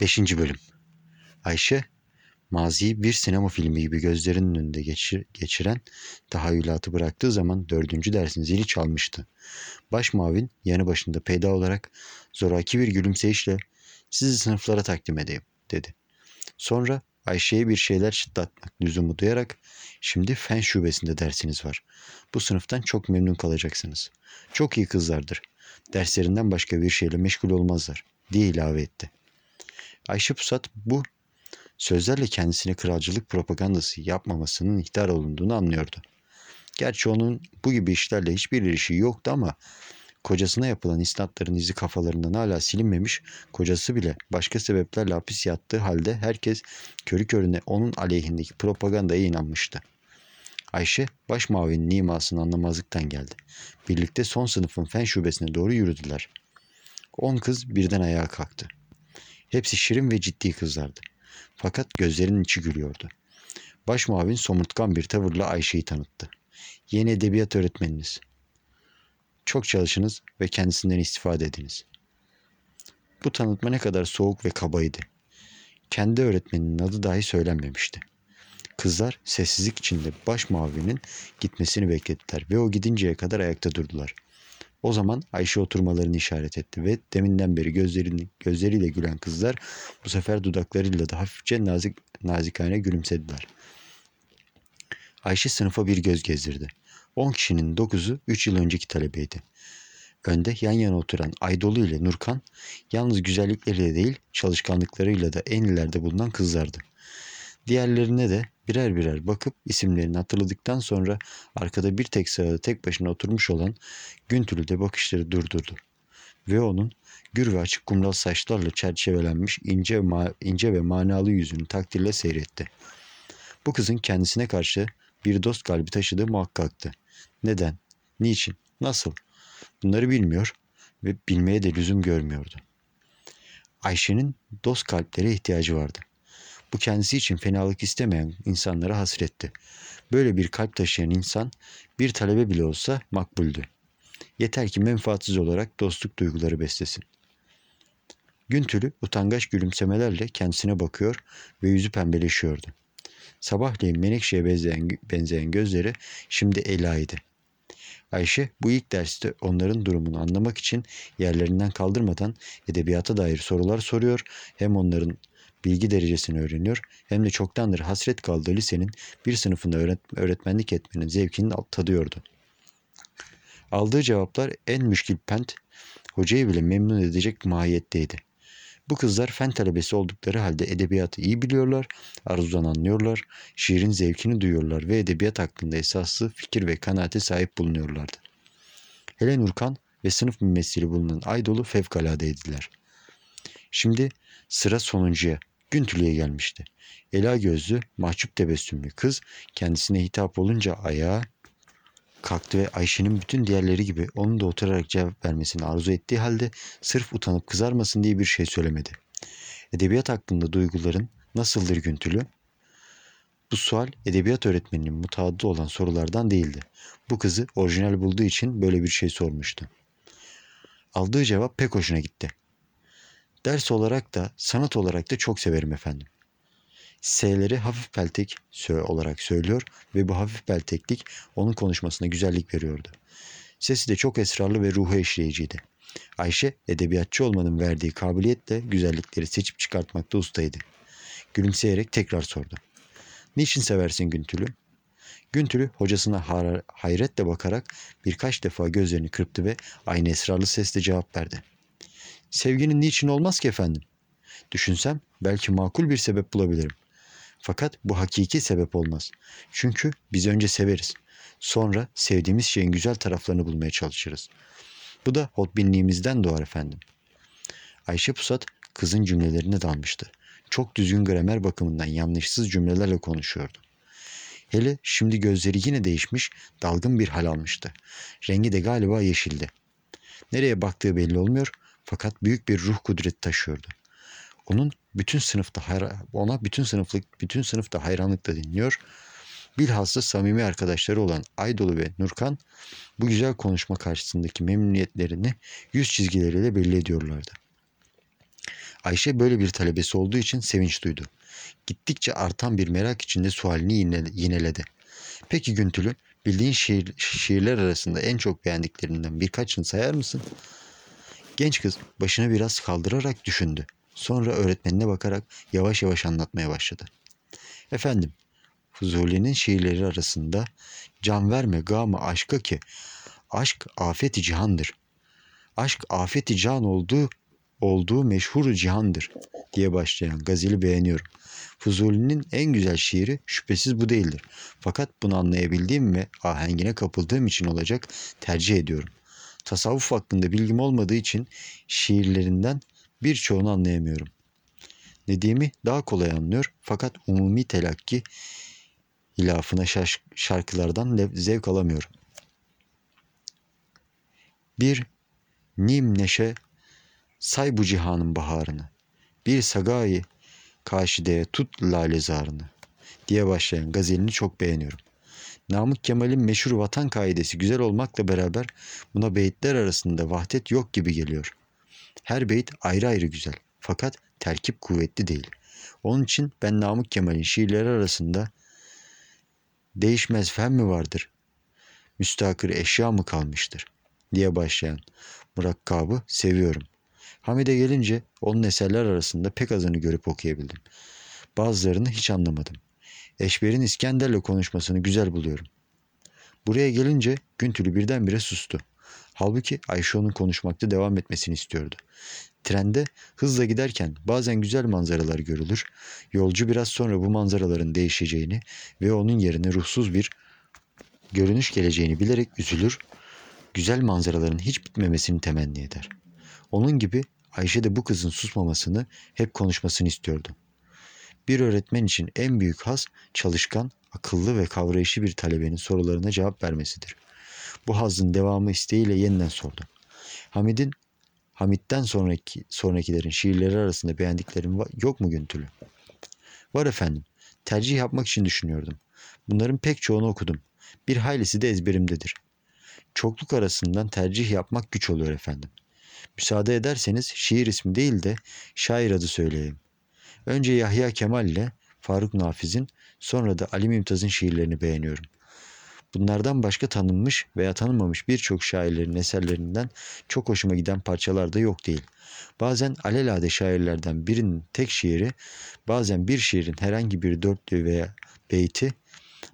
5. Bölüm Ayşe, maziyi bir sinema filmi gibi gözlerinin önünde geçir, geçiren tahayyülatı bıraktığı zaman dördüncü dersin zili çalmıştı. Baş mavin yanı başında peyda olarak zoraki bir gülümseyişle sizi sınıflara takdim edeyim dedi. Sonra Ayşe'ye bir şeyler çıtlatmak lüzumu duyarak şimdi fen şubesinde dersiniz var. Bu sınıftan çok memnun kalacaksınız. Çok iyi kızlardır. Derslerinden başka bir şeyle meşgul olmazlar diye ilave etti. Ayşe Pusat bu sözlerle kendisine kralcılık propagandası yapmamasının ihtar olunduğunu anlıyordu. Gerçi onun bu gibi işlerle hiçbir ilişiği yoktu ama kocasına yapılan isnatların izi kafalarından hala silinmemiş, kocası bile başka sebeplerle hapis yattığı halde herkes körü körüne onun aleyhindeki propagandaya inanmıştı. Ayşe baş mavinin imasını anlamazlıktan geldi. Birlikte son sınıfın fen şubesine doğru yürüdüler. On kız birden ayağa kalktı. Hepsi şirin ve ciddi kızlardı. Fakat gözlerinin içi gülüyordu. Baş somurtkan bir tavırla Ayşe'yi tanıttı. Yeni edebiyat öğretmeniniz. Çok çalışınız ve kendisinden istifade ediniz. Bu tanıtma ne kadar soğuk ve kabaydı. Kendi öğretmeninin adı dahi söylenmemişti. Kızlar sessizlik içinde baş mavinin gitmesini beklediler ve o gidinceye kadar ayakta durdular. O zaman Ayşe oturmalarını işaret etti ve deminden beri gözlerini, gözleriyle gülen kızlar bu sefer dudaklarıyla da hafifçe nazik, nazikane gülümsediler. Ayşe sınıfa bir göz gezdirdi. 10 kişinin 9'u 3 yıl önceki talebeydi. Önde yan yana oturan Aydolu ile Nurkan yalnız güzellikleriyle değil çalışkanlıklarıyla da en ileride bulunan kızlardı. Diğerlerine de birer birer bakıp isimlerini hatırladıktan sonra arkada bir tek sırada tek başına oturmuş olan Güntül'ü de bakışları durdurdu. Ve onun gür ve açık kumral saçlarla çerçevelenmiş ince, ince ve manalı yüzünü takdirle seyretti. Bu kızın kendisine karşı bir dost kalbi taşıdığı muhakkaktı. Neden? Niçin? Nasıl? Bunları bilmiyor ve bilmeye de lüzum görmüyordu. Ayşe'nin dost kalplere ihtiyacı vardı. Bu kendisi için fenalık istemeyen insanlara hasretti. Böyle bir kalp taşıyan insan bir talebe bile olsa makbuldü. Yeter ki menfaatsiz olarak dostluk duyguları beslesin. Güntülü utangaç gülümsemelerle kendisine bakıyor ve yüzü pembeleşiyordu. Sabahleyin menekşeye benzeyen, benzeyen gözleri şimdi Ela'ydı. Ayşe bu ilk derste onların durumunu anlamak için yerlerinden kaldırmadan edebiyata dair sorular soruyor, hem onların bilgi derecesini öğreniyor hem de çoktandır hasret kaldığı lisenin bir sınıfında öğret- öğretmenlik etmenin zevkini tadıyordu. Aldığı cevaplar en müşkil pent, hocayı bile memnun edecek mahiyetteydi. Bu kızlar fen talebesi oldukları halde edebiyatı iyi biliyorlar, arzudan anlıyorlar, şiirin zevkini duyuyorlar ve edebiyat hakkında esaslı fikir ve kanaate sahip bulunuyorlardı. Hele Nurkan ve sınıf mümessili bulunan Aydolu fevkaladeydiler. Şimdi sıra sonuncuya, Güntülü'ye gelmişti. Ela gözlü, mahcup tebessümlü kız kendisine hitap olunca ayağa kalktı ve Ayşe'nin bütün diğerleri gibi onun da oturarak cevap vermesini arzu ettiği halde sırf utanıp kızarmasın diye bir şey söylemedi. Edebiyat hakkında duyguların nasıldır Güntülü? Bu sual edebiyat öğretmeninin mutaaddı olan sorulardan değildi. Bu kızı orijinal bulduğu için böyle bir şey sormuştu. Aldığı cevap pek hoşuna gitti. Ders olarak da sanat olarak da çok severim efendim. S'leri hafif peltek olarak söylüyor ve bu hafif pelteklik onun konuşmasına güzellik veriyordu. Sesi de çok esrarlı ve ruhu eşleyiciydi. Ayşe edebiyatçı olmanın verdiği kabiliyetle güzellikleri seçip çıkartmakta ustaydı. Gülümseyerek tekrar sordu. Niçin seversin Güntül'ü? Güntül'ü hocasına hayretle bakarak birkaç defa gözlerini kırptı ve aynı esrarlı sesle cevap verdi. Sevginin niçin olmaz ki efendim? Düşünsem belki makul bir sebep bulabilirim. Fakat bu hakiki sebep olmaz. Çünkü biz önce severiz. Sonra sevdiğimiz şeyin güzel taraflarını bulmaya çalışırız. Bu da hotbinliğimizden doğar efendim. Ayşe Pusat kızın cümlelerine dalmıştı. Çok düzgün gramer bakımından yanlışsız cümlelerle konuşuyordu. Hele şimdi gözleri yine değişmiş, dalgın bir hal almıştı. Rengi de galiba yeşildi. Nereye baktığı belli olmuyor fakat büyük bir ruh kudreti taşıyordu. Onun bütün sınıfta ona bütün sınıflık bütün sınıfta hayranlıkla dinliyor. Bilhassa samimi arkadaşları olan Aydolu ve Nurkan bu güzel konuşma karşısındaki memnuniyetlerini yüz çizgileriyle belli ediyorlardı. Ayşe böyle bir talebesi olduğu için sevinç duydu. Gittikçe artan bir merak içinde sualini yine, yineledi. Peki Güntülü, bildiğin şiir, şiirler arasında en çok beğendiklerinden birkaçını sayar mısın? Genç kız başını biraz kaldırarak düşündü. Sonra öğretmenine bakarak yavaş yavaş anlatmaya başladı. Efendim, Fuzuli'nin şiirleri arasında can verme gama aşka ki aşk afeti cihandır. Aşk afeti can olduğu olduğu meşhur cihandır diye başlayan gazeli beğeniyorum. Fuzuli'nin en güzel şiiri şüphesiz bu değildir. Fakat bunu anlayabildiğim ve ahengine kapıldığım için olacak tercih ediyorum. Tasavvuf hakkında bilgim olmadığı için şiirlerinden birçoğunu anlayamıyorum. Dediğimi daha kolay anlıyor fakat umumi telakki hilafına şarkılardan zevk alamıyorum. Bir nim neşe say bu cihanın baharını. Bir sagayı kaşideye tut lale zarını diye başlayan gazelini çok beğeniyorum. Namık Kemal'in meşhur vatan kaidesi güzel olmakla beraber buna beyitler arasında vahdet yok gibi geliyor. Her beyit ayrı ayrı güzel fakat terkip kuvvetli değil. Onun için ben Namık Kemal'in şiirleri arasında değişmez fen mi vardır? Müstakir eşya mı kalmıştır? diye başlayan murakkabı seviyorum. Hamide gelince onun eserler arasında pek azını görüp okuyabildim. Bazılarını hiç anlamadım. Eşber'in İskender'le konuşmasını güzel buluyorum. Buraya gelince Güntülü birdenbire sustu. Halbuki Ayşe onun konuşmakta devam etmesini istiyordu. Trende hızla giderken bazen güzel manzaralar görülür. Yolcu biraz sonra bu manzaraların değişeceğini ve onun yerine ruhsuz bir görünüş geleceğini bilerek üzülür. Güzel manzaraların hiç bitmemesini temenni eder. Onun gibi Ayşe de bu kızın susmamasını, hep konuşmasını istiyordu. Bir öğretmen için en büyük haz çalışkan, akıllı ve kavrayışı bir talebenin sorularına cevap vermesidir. Bu hazın devamı isteğiyle yeniden sordu. Hamid'in Hamit'ten sonraki sonrakilerin şiirleri arasında beğendiklerim yok mu Güntülü? Var efendim. Tercih yapmak için düşünüyordum. Bunların pek çoğunu okudum. Bir haylisi de ezberimdedir. Çokluk arasından tercih yapmak güç oluyor efendim. Müsaade ederseniz şiir ismi değil de şair adı söyleyeyim. Önce Yahya Kemal ile Faruk Nafiz'in sonra da Ali Mümtaz'ın şiirlerini beğeniyorum. Bunlardan başka tanınmış veya tanınmamış birçok şairlerin eserlerinden çok hoşuma giden parçalar da yok değil. Bazen alelade şairlerden birinin tek şiiri, bazen bir şiirin herhangi bir dörtlüğü veya beyti,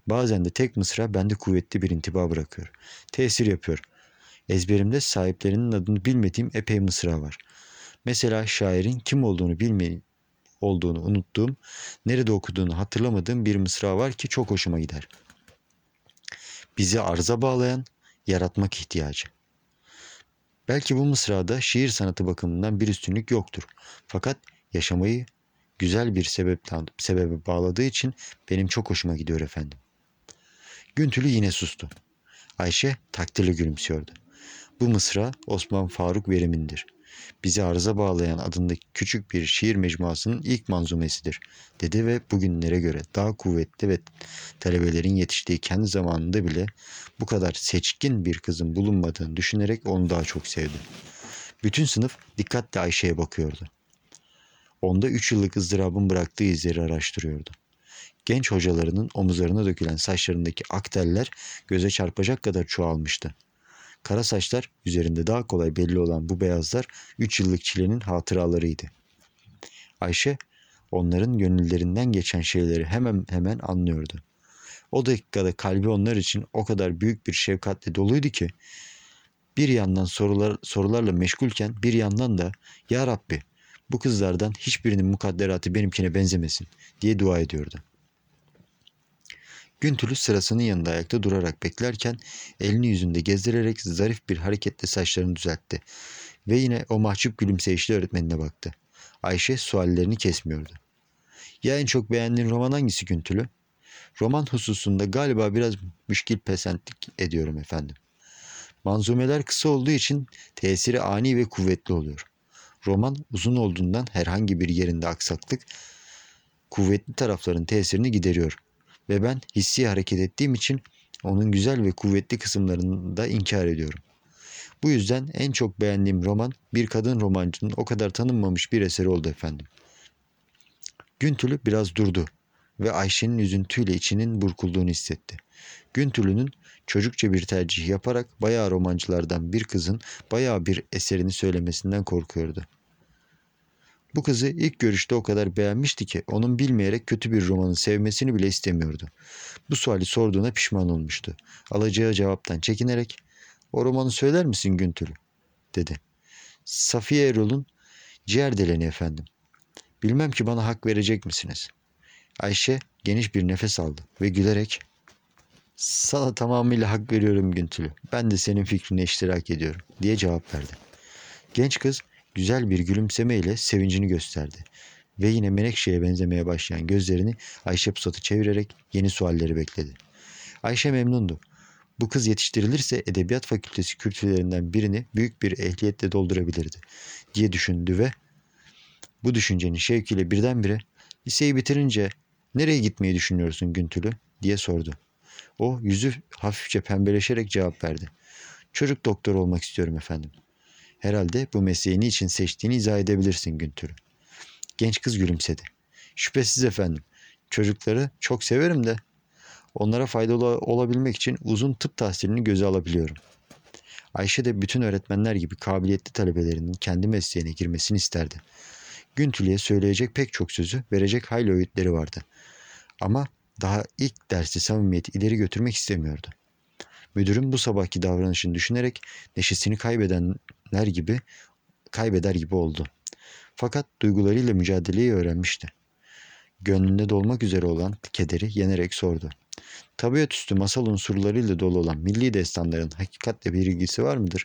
bazen de tek mısra bende kuvvetli bir intiba bırakıyor. Tesir yapıyor. Ezberimde sahiplerinin adını bilmediğim epey mısra var. Mesela şairin kim olduğunu bilmeyip olduğunu unuttuğum, nerede okuduğunu hatırlamadığım bir mısra var ki çok hoşuma gider. Bizi arza bağlayan yaratmak ihtiyacı. Belki bu mısrada şiir sanatı bakımından bir üstünlük yoktur. Fakat yaşamayı güzel bir sebepten, sebebe bağladığı için benim çok hoşuma gidiyor efendim. Güntülü yine sustu. Ayşe takdirle gülümsüyordu. Bu mısra Osman Faruk Verim'indir. Bizi arıza bağlayan adındaki küçük bir şiir mecmuasının ilk manzumesidir, dedi ve bugünlere göre daha kuvvetli ve talebelerin yetiştiği kendi zamanında bile bu kadar seçkin bir kızın bulunmadığını düşünerek onu daha çok sevdi. Bütün sınıf dikkatle Ayşe'ye bakıyordu. Onda üç yıllık ızdırabın bıraktığı izleri araştırıyordu. Genç hocalarının omuzlarına dökülen saçlarındaki ak teller göze çarpacak kadar çoğalmıştı. Kara saçlar üzerinde daha kolay belli olan bu beyazlar üç yıllık çilenin hatıralarıydı. Ayşe onların gönüllerinden geçen şeyleri hemen hemen anlıyordu. O dakikada kalbi onlar için o kadar büyük bir şefkatle doluydu ki bir yandan sorular, sorularla meşgulken bir yandan da Ya Rabbi bu kızlardan hiçbirinin mukadderatı benimkine benzemesin diye dua ediyordu. Güntülü sırasının yanında ayakta durarak beklerken elini yüzünde gezdirerek zarif bir hareketle saçlarını düzeltti. Ve yine o mahcup gülümseyişli öğretmenine baktı. Ayşe suallerini kesmiyordu. Ya en çok beğendiğin roman hangisi Güntülü? Roman hususunda galiba biraz müşkil pesentlik ediyorum efendim. Manzumeler kısa olduğu için tesiri ani ve kuvvetli oluyor. Roman uzun olduğundan herhangi bir yerinde aksaklık kuvvetli tarafların tesirini gideriyor ve ben hissi hareket ettiğim için onun güzel ve kuvvetli kısımlarını da inkar ediyorum. Bu yüzden en çok beğendiğim roman bir kadın romancının o kadar tanınmamış bir eseri oldu efendim. Güntülü biraz durdu ve Ayşe'nin üzüntüyle içinin burkulduğunu hissetti. Güntülü'nün çocukça bir tercih yaparak bayağı romancılardan bir kızın bayağı bir eserini söylemesinden korkuyordu. Bu kızı ilk görüşte o kadar beğenmişti ki onun bilmeyerek kötü bir romanı sevmesini bile istemiyordu. Bu suali sorduğuna pişman olmuştu. Alacağı cevaptan çekinerek o romanı söyler misin Güntülü? dedi. Safiye Erol'un ciğer deleni efendim. Bilmem ki bana hak verecek misiniz? Ayşe geniş bir nefes aldı ve gülerek sana tamamıyla hak veriyorum Güntülü. Ben de senin fikrine iştirak ediyorum diye cevap verdi. Genç kız güzel bir gülümsemeyle sevincini gösterdi. Ve yine Menekşe'ye benzemeye başlayan gözlerini Ayşe Pusat'ı çevirerek yeni sualleri bekledi. Ayşe memnundu. Bu kız yetiştirilirse Edebiyat Fakültesi kürsülerinden birini büyük bir ehliyetle doldurabilirdi diye düşündü ve bu düşüncenin şevkiyle birdenbire liseyi bitirince nereye gitmeyi düşünüyorsun Güntülü diye sordu. O yüzü hafifçe pembeleşerek cevap verdi. Çocuk doktor olmak istiyorum efendim. Herhalde bu mesleği niçin seçtiğini izah edebilirsin Güntülü. Genç kız gülümsedi. Şüphesiz efendim. Çocukları çok severim de onlara faydalı olabilmek için uzun tıp tahsilini göze alabiliyorum. Ayşe de bütün öğretmenler gibi kabiliyetli talebelerinin kendi mesleğine girmesini isterdi. Güntülü'ye söyleyecek pek çok sözü, verecek hayli öğütleri vardı. Ama daha ilk dersi samimiyeti ileri götürmek istemiyordu. Müdürün bu sabahki davranışını düşünerek neşesini kaybedenler gibi kaybeder gibi oldu. Fakat duygularıyla mücadeleyi öğrenmişti. Gönlünde dolmak üzere olan kederi yenerek sordu. Tabiat üstü masal unsurlarıyla dolu olan milli destanların hakikatle bir ilgisi var mıdır?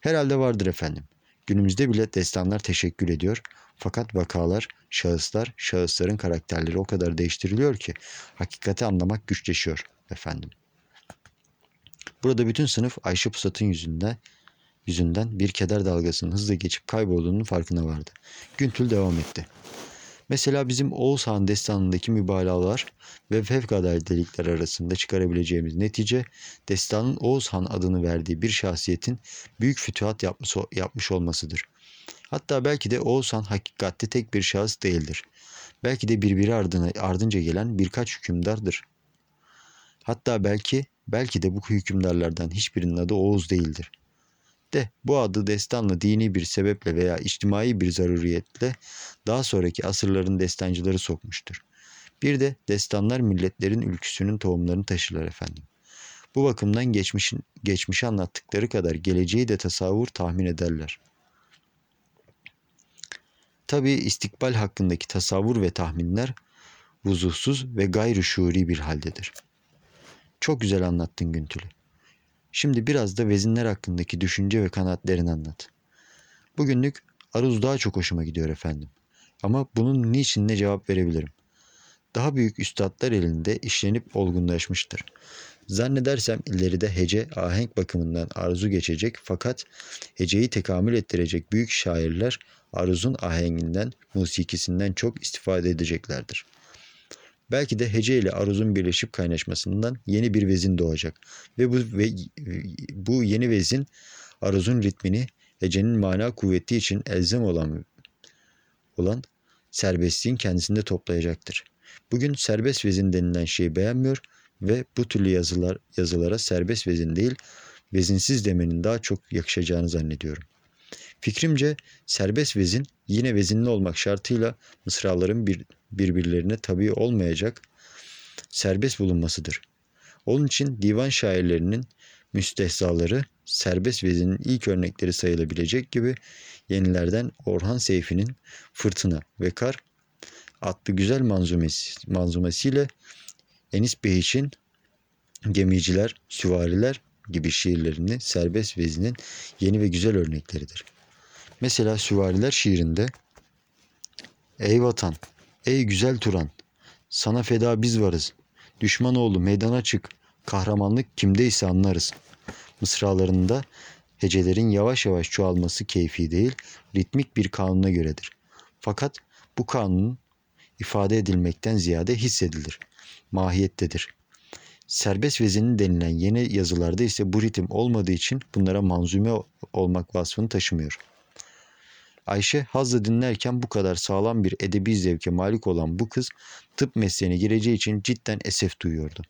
Herhalde vardır efendim. Günümüzde bile destanlar teşekkür ediyor. Fakat vakalar, şahıslar, şahısların karakterleri o kadar değiştiriliyor ki hakikati anlamak güçleşiyor efendim. Burada bütün sınıf Ayşe Pusat'ın yüzünde yüzünden bir keder dalgasının hızla geçip kaybolduğunun farkına vardı. Güntül devam etti. Mesela bizim Oğuz Han destanındaki mübalağalar ve fevkaladelikler arasında çıkarabileceğimiz netice destanın Oğuz Han adını verdiği bir şahsiyetin büyük fütühat yapmış, yapmış olmasıdır. Hatta belki de Oğuz Han hakikatte tek bir şahıs değildir. Belki de birbiri ardına, ardınca gelen birkaç hükümdardır. Hatta belki belki de bu hükümdarlardan hiçbirinin adı Oğuz değildir. De bu adı destanla dini bir sebeple veya içtimai bir zaruriyetle daha sonraki asırların destancıları sokmuştur. Bir de destanlar milletlerin ülküsünün tohumlarını taşırlar efendim. Bu bakımdan geçmişin, geçmişi anlattıkları kadar geleceği de tasavvur tahmin ederler. Tabi istikbal hakkındaki tasavvur ve tahminler vuzuhsuz ve gayri şuuri bir haldedir. Çok güzel anlattın Güntülü. Şimdi biraz da vezinler hakkındaki düşünce ve kanaatlerini anlat. Bugünlük aruz daha çok hoşuma gidiyor efendim. Ama bunun niçin ne cevap verebilirim? Daha büyük üstadlar elinde işlenip olgunlaşmıştır. Zannedersem ileride hece ahenk bakımından arzu geçecek fakat heceyi tekamül ettirecek büyük şairler aruzun ahenginden, musikisinden çok istifade edeceklerdir. Belki de hece ile aruzun birleşip kaynaşmasından yeni bir vezin doğacak ve bu ve bu yeni vezin aruzun ritmini hecenin mana kuvveti için elzem olan olan serbestliğin kendisinde toplayacaktır. Bugün serbest vezin denilen şeyi beğenmiyor ve bu türlü yazılar yazılara serbest vezin değil, vezinsiz demenin daha çok yakışacağını zannediyorum. Fikrimce serbest vezin yine vezinli olmak şartıyla mısraların bir, birbirlerine tabi olmayacak serbest bulunmasıdır. Onun için divan şairlerinin müstehzaları serbest vezinin ilk örnekleri sayılabilecek gibi yenilerden Orhan Seyfi'nin Fırtına ve Kar adlı güzel manzumesi, manzumesiyle Enis Behiç'in Gemiciler, Süvariler gibi şiirlerini serbest vezinin yeni ve güzel örnekleridir. Mesela Süvariler şiirinde Ey vatan, ey güzel Turan, sana feda biz varız. Düşmanoğlu meydana çık, kahramanlık kimdeyse anlarız. Mısralarında hecelerin yavaş yavaş çoğalması keyfi değil, ritmik bir kanuna göredir. Fakat bu kanun ifade edilmekten ziyade hissedilir, mahiyettedir. Serbest vezinin denilen yeni yazılarda ise bu ritim olmadığı için bunlara manzume olmak vasfını taşımıyor. Ayşe hazla dinlerken bu kadar sağlam bir edebi zevke malik olan bu kız tıp mesleğine gireceği için cidden esef duyuyordu.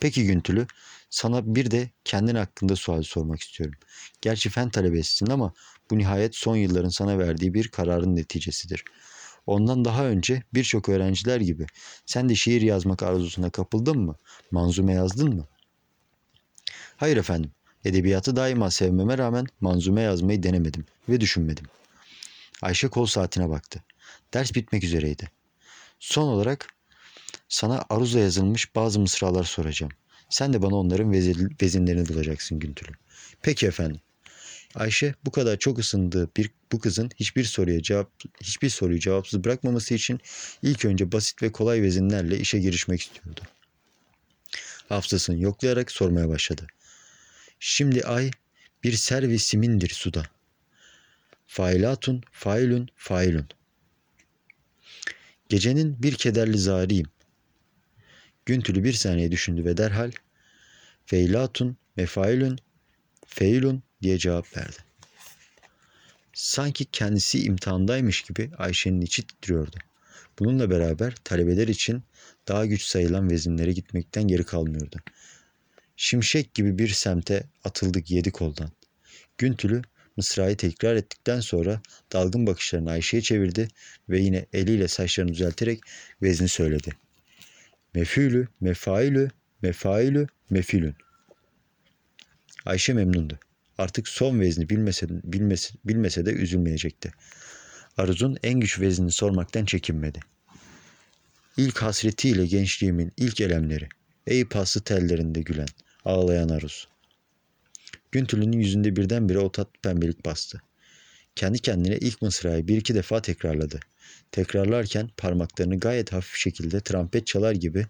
Peki Güntülü, sana bir de kendin hakkında sual sormak istiyorum. Gerçi fen talebesisin ama bu nihayet son yılların sana verdiği bir kararın neticesidir. Ondan daha önce birçok öğrenciler gibi sen de şiir yazmak arzusuna kapıldın mı? Manzume yazdın mı? Hayır efendim. Edebiyatı daima sevmeme rağmen manzume yazmayı denemedim ve düşünmedim. Ayşe kol saatine baktı. Ders bitmek üzereydi. Son olarak sana aruza yazılmış bazı mısralar soracağım. Sen de bana onların vezinlerini bulacaksın Güntülü. Peki efendim. Ayşe bu kadar çok ısındığı bir bu kızın hiçbir soruya cevap hiçbir soruyu cevapsız bırakmaması için ilk önce basit ve kolay vezinlerle işe girişmek istiyordu. Hafızasını yoklayarak sormaya başladı. Şimdi ay bir servi simindir suda. Failatun, failun, failun. Gecenin bir kederli zariyim. Güntülü bir saniye düşündü ve derhal feilatun, mefailun, feilun diye cevap verdi. Sanki kendisi imtihandaymış gibi Ayşe'nin içi titriyordu. Bununla beraber talebeler için daha güç sayılan vezinlere gitmekten geri kalmıyordu. Şimşek gibi bir semte atıldık yedi koldan. Güntülü mısrayı tekrar ettikten sonra dalgın bakışlarını Ayşe'ye çevirdi ve yine eliyle saçlarını düzelterek vezni söyledi. Mefülü, mefailü, mefailü, mefilün. Ayşe memnundu. Artık son vezni bilmese, bilmese, bilmese de üzülmeyecekti. Aruz'un en güç veznini sormaktan çekinmedi. İlk hasretiyle gençliğimin ilk elemleri. Ey paslı tellerinde gülen, ağlayan Aruz. Güntül'ün yüzünde birdenbire o tatlı pembelik bastı. Kendi kendine ilk mısrayı bir iki defa tekrarladı. Tekrarlarken parmaklarını gayet hafif şekilde trompet çalar gibi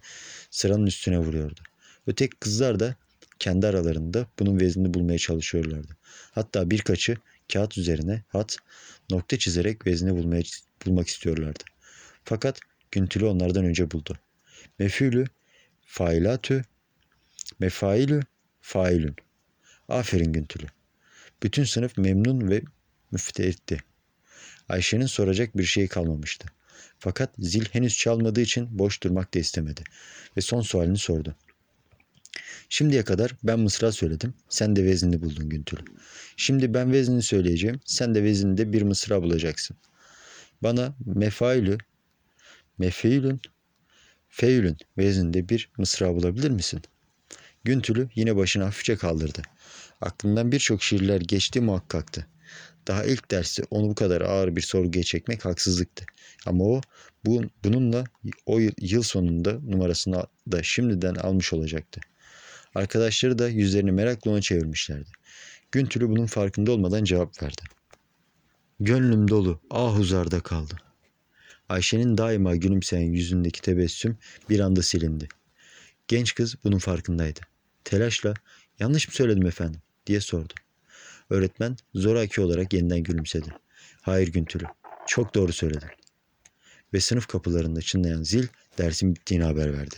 sıranın üstüne vuruyordu. Öteki kızlar da kendi aralarında bunun veznini bulmaya çalışıyorlardı. Hatta birkaçı kağıt üzerine hat, nokta çizerek vezni bulmaya, bulmak istiyorlardı. Fakat Güntülü onlardan önce buldu. Mefülü, failatü, mefailü, failün. Aferin Güntülü. Bütün sınıf memnun ve müftehitti. Ayşe'nin soracak bir şey kalmamıştı. Fakat zil henüz çalmadığı için boş durmak da istemedi ve son sualini sordu. Şimdiye kadar ben mısra söyledim, sen de veznini buldun Güntül. Şimdi ben veznini söyleyeceğim, sen de vezninde bir mısra bulacaksın. Bana mefailü, mefeilün, feilün vezninde bir mısra bulabilir misin? Güntülü yine başını hafifçe kaldırdı. Aklından birçok şiirler geçti muhakkaktı. Daha ilk derste onu bu kadar ağır bir sorguya çekmek haksızlıktı. Ama o bu, bununla o yıl, sonunda numarasını da şimdiden almış olacaktı. Arkadaşları da yüzlerini merakla ona çevirmişlerdi. Güntülü bunun farkında olmadan cevap verdi. Gönlüm dolu, ah uzarda kaldı. Ayşe'nin daima gülümseyen yüzündeki tebessüm bir anda silindi. Genç kız bunun farkındaydı. Telaşla, yanlış mı söyledim efendim diye sordu. Öğretmen zoraki olarak yeniden gülümsedi. Hayır Güntülü, çok doğru söyledin. Ve sınıf kapılarında çınlayan zil dersin bittiğini haber verdi.